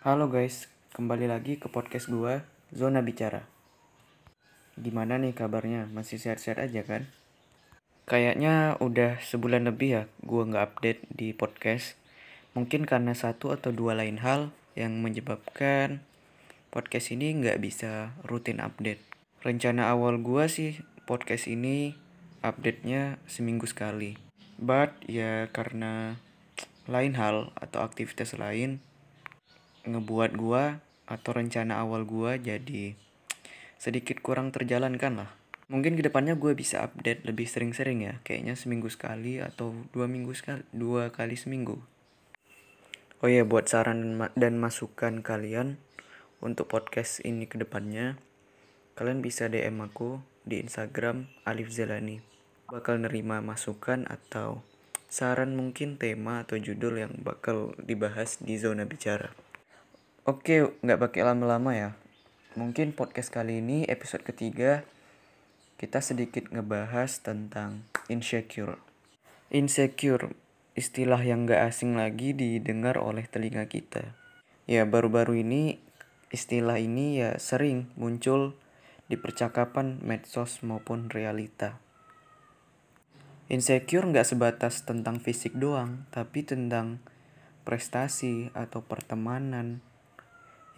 Halo guys, kembali lagi ke podcast gua, Zona Bicara. Gimana nih kabarnya? Masih sehat-sehat aja kan? Kayaknya udah sebulan lebih ya gua nggak update di podcast. Mungkin karena satu atau dua lain hal yang menyebabkan podcast ini nggak bisa rutin update. Rencana awal gua sih podcast ini update-nya seminggu sekali. But ya karena lain hal atau aktivitas lain ngebuat gua atau rencana awal gua jadi sedikit kurang terjalankan lah. Mungkin ke depannya gue bisa update lebih sering-sering ya, kayaknya seminggu sekali atau dua minggu sekali, dua kali seminggu. Oh iya, buat saran dan masukan kalian untuk podcast ini ke depannya, kalian bisa DM aku di Instagram Alif Zelani. Bakal nerima masukan atau saran mungkin tema atau judul yang bakal dibahas di zona bicara. Oke, nggak pakai lama-lama ya. Mungkin podcast kali ini episode ketiga kita sedikit ngebahas tentang insecure. Insecure, istilah yang nggak asing lagi didengar oleh telinga kita. Ya, baru-baru ini istilah ini ya sering muncul di percakapan medsos maupun realita. Insecure nggak sebatas tentang fisik doang, tapi tentang prestasi atau pertemanan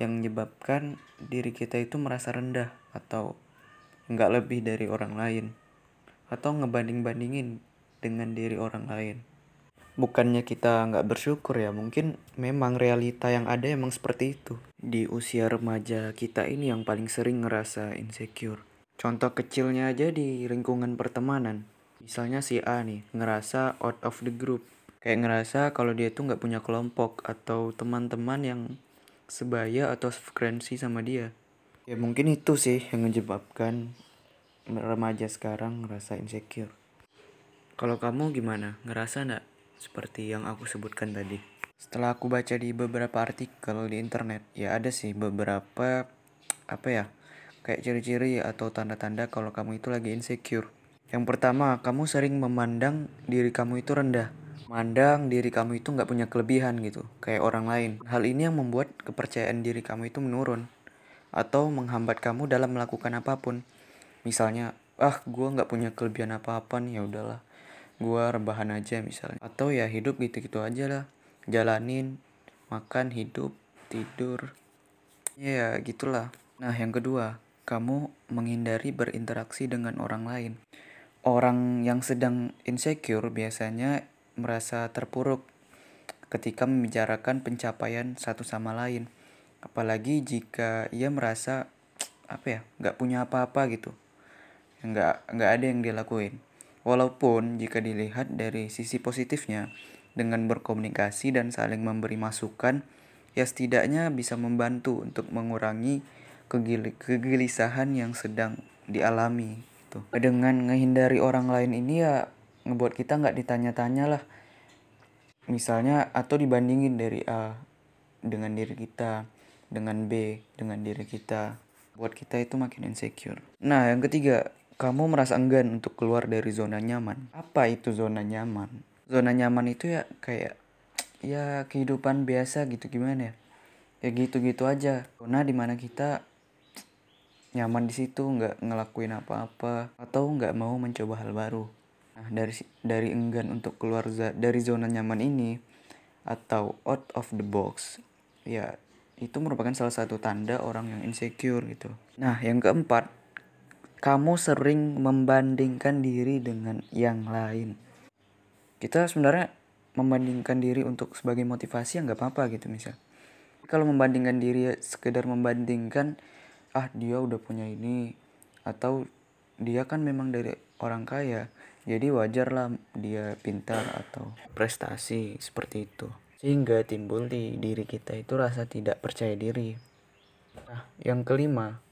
yang menyebabkan diri kita itu merasa rendah atau nggak lebih dari orang lain atau ngebanding-bandingin dengan diri orang lain. Bukannya kita nggak bersyukur ya, mungkin memang realita yang ada emang seperti itu. Di usia remaja kita ini yang paling sering ngerasa insecure. Contoh kecilnya aja di lingkungan pertemanan Misalnya si A nih ngerasa out of the group. Kayak ngerasa kalau dia tuh nggak punya kelompok atau teman-teman yang sebaya atau frekuensi sama dia. Ya mungkin itu sih yang menyebabkan remaja sekarang ngerasa insecure. Kalau kamu gimana? Ngerasa nggak seperti yang aku sebutkan tadi? Setelah aku baca di beberapa artikel di internet, ya ada sih beberapa apa ya kayak ciri-ciri atau tanda-tanda kalau kamu itu lagi insecure. Yang pertama, kamu sering memandang diri kamu itu rendah. Mandang diri kamu itu nggak punya kelebihan gitu, kayak orang lain. Hal ini yang membuat kepercayaan diri kamu itu menurun. Atau menghambat kamu dalam melakukan apa pun. Misalnya, ah gue nggak punya kelebihan apa-apa nih, ya udahlah. Gue rebahan aja misalnya. Atau ya hidup gitu-gitu aja lah. Jalanin, makan, hidup, tidur. Ya gitulah. Nah yang kedua, kamu menghindari berinteraksi dengan orang lain. Orang yang sedang insecure biasanya merasa terpuruk ketika membicarakan pencapaian satu sama lain. Apalagi jika ia merasa apa ya nggak punya apa-apa gitu, nggak nggak ada yang dia lakuin. Walaupun jika dilihat dari sisi positifnya, dengan berkomunikasi dan saling memberi masukan, ya setidaknya bisa membantu untuk mengurangi kegelisahan yang sedang dialami gitu dengan menghindari orang lain ini ya ngebuat kita nggak ditanya-tanya lah. Misalnya atau dibandingin dari A dengan diri kita dengan B dengan diri kita. Buat kita itu makin insecure. Nah yang ketiga kamu merasa enggan untuk keluar dari zona nyaman. Apa itu zona nyaman? Zona nyaman itu ya kayak ya kehidupan biasa gitu gimana ya? Ya gitu-gitu aja. Zona di mana kita nyaman di situ nggak ngelakuin apa-apa atau nggak mau mencoba hal baru nah dari dari enggan untuk keluar dari zona nyaman ini atau out of the box ya itu merupakan salah satu tanda orang yang insecure gitu. Nah yang keempat kamu sering membandingkan diri dengan yang lain. Kita sebenarnya membandingkan diri untuk sebagai motivasi ya nggak apa-apa gitu misal. Kalau membandingkan diri sekedar membandingkan ah dia udah punya ini atau dia kan memang dari orang kaya jadi wajar lah dia pintar atau prestasi seperti itu. Sehingga timbul di diri kita itu rasa tidak percaya diri. Nah yang kelima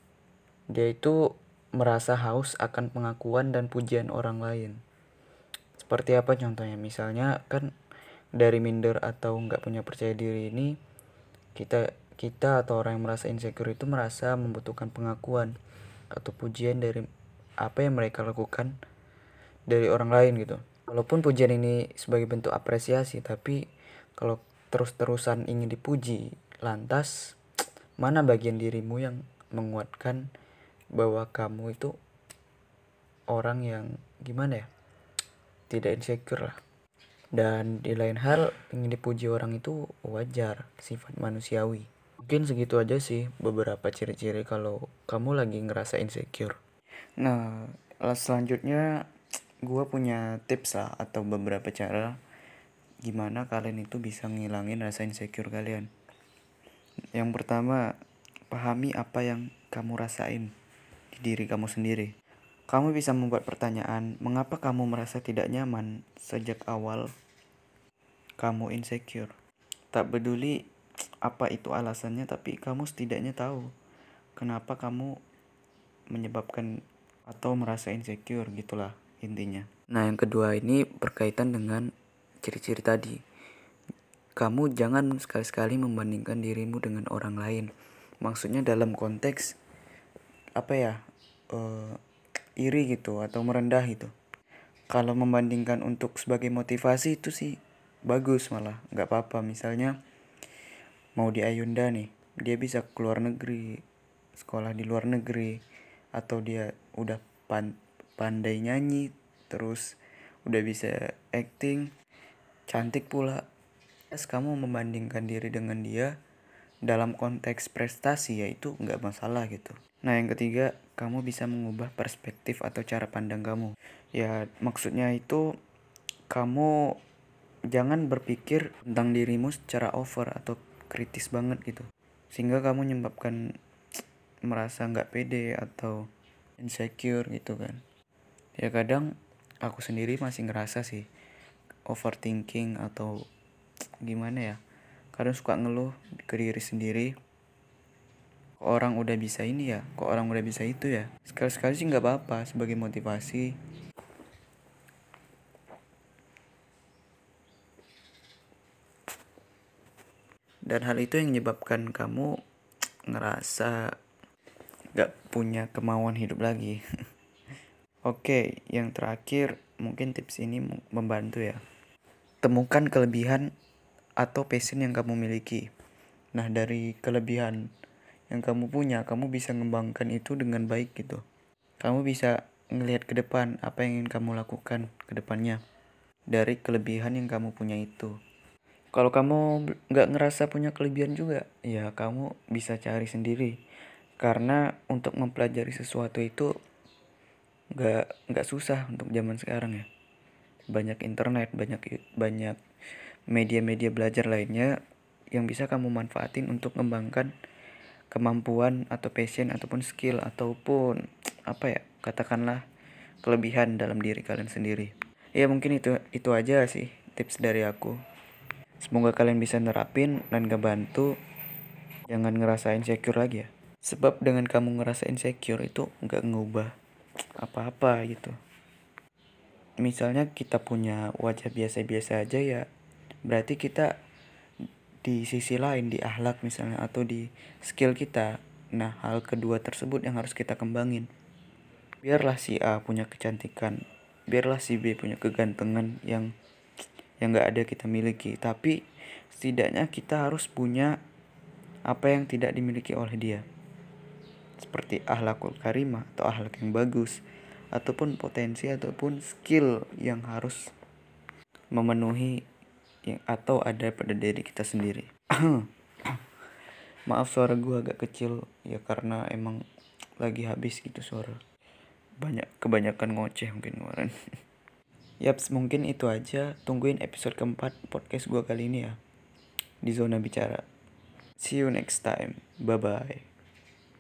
dia itu merasa haus akan pengakuan dan pujian orang lain. Seperti apa contohnya? Misalnya kan dari minder atau nggak punya percaya diri ini kita kita atau orang yang merasa insecure itu merasa membutuhkan pengakuan atau pujian dari apa yang mereka lakukan dari orang lain gitu. Walaupun pujian ini sebagai bentuk apresiasi, tapi kalau terus-terusan ingin dipuji, lantas mana bagian dirimu yang menguatkan bahwa kamu itu orang yang gimana ya? Tidak insecure lah. Dan di lain hal ingin dipuji orang itu wajar sifat manusiawi. Mungkin segitu aja sih beberapa ciri-ciri kalau kamu lagi ngerasa insecure. Nah selanjutnya gue punya tips lah atau beberapa cara gimana kalian itu bisa ngilangin rasa insecure kalian yang pertama, pahami apa yang kamu rasain di diri kamu sendiri. Kamu bisa membuat pertanyaan, mengapa kamu merasa tidak nyaman sejak awal kamu insecure. Tak peduli apa itu alasannya, tapi kamu setidaknya tahu kenapa kamu menyebabkan atau merasa insecure gitulah intinya. Nah, yang kedua ini berkaitan dengan ciri-ciri tadi kamu jangan sekali-sekali membandingkan dirimu dengan orang lain. Maksudnya dalam konteks apa ya uh, iri gitu atau merendah gitu. Kalau membandingkan untuk sebagai motivasi itu sih bagus malah nggak apa-apa. Misalnya mau di Ayunda nih, dia bisa keluar negeri, sekolah di luar negeri, atau dia udah pan pandai nyanyi, terus udah bisa acting, cantik pula kamu membandingkan diri dengan dia dalam konteks prestasi ya itu nggak masalah gitu. Nah yang ketiga kamu bisa mengubah perspektif atau cara pandang kamu. Ya maksudnya itu kamu jangan berpikir tentang dirimu secara over atau kritis banget gitu. Sehingga kamu menyebabkan merasa nggak pede atau insecure gitu kan. Ya kadang aku sendiri masih ngerasa sih overthinking atau gimana ya kadang suka ngeluh ke diri sendiri. Kok orang udah bisa ini ya? Kok orang udah bisa itu ya? Sekali-sekali sih nggak apa-apa sebagai motivasi. Dan hal itu yang menyebabkan kamu ngerasa gak punya kemauan hidup lagi oke yang terakhir mungkin tips ini membantu ya temukan kelebihan atau passion yang kamu miliki. Nah, dari kelebihan yang kamu punya, kamu bisa mengembangkan itu dengan baik gitu. Kamu bisa ngelihat ke depan apa yang ingin kamu lakukan ke depannya dari kelebihan yang kamu punya itu. Kalau kamu nggak ngerasa punya kelebihan juga, ya kamu bisa cari sendiri. Karena untuk mempelajari sesuatu itu nggak nggak susah untuk zaman sekarang ya. Banyak internet, banyak banyak media-media belajar lainnya yang bisa kamu manfaatin untuk mengembangkan kemampuan atau passion ataupun skill ataupun apa ya katakanlah kelebihan dalam diri kalian sendiri. Ya mungkin itu itu aja sih tips dari aku. Semoga kalian bisa nerapin dan ngebantu. Jangan ngerasa insecure lagi ya. Sebab dengan kamu ngerasa insecure itu nggak ngubah apa-apa gitu. Misalnya kita punya wajah biasa-biasa aja ya berarti kita di sisi lain di ahlak misalnya atau di skill kita. Nah hal kedua tersebut yang harus kita kembangin. Biarlah si A punya kecantikan biarlah si B punya kegantengan yang yang nggak ada kita miliki. Tapi setidaknya kita harus punya apa yang tidak dimiliki oleh dia seperti ahlakul karimah atau ahlak yang bagus ataupun potensi ataupun skill yang harus memenuhi yang atau ada pada diri kita sendiri. Maaf suara gue agak kecil ya karena emang lagi habis gitu suara. Banyak kebanyakan ngoceh mungkin kemarin. Yaps mungkin itu aja. Tungguin episode keempat podcast gue kali ini ya. Di zona bicara. See you next time. Bye bye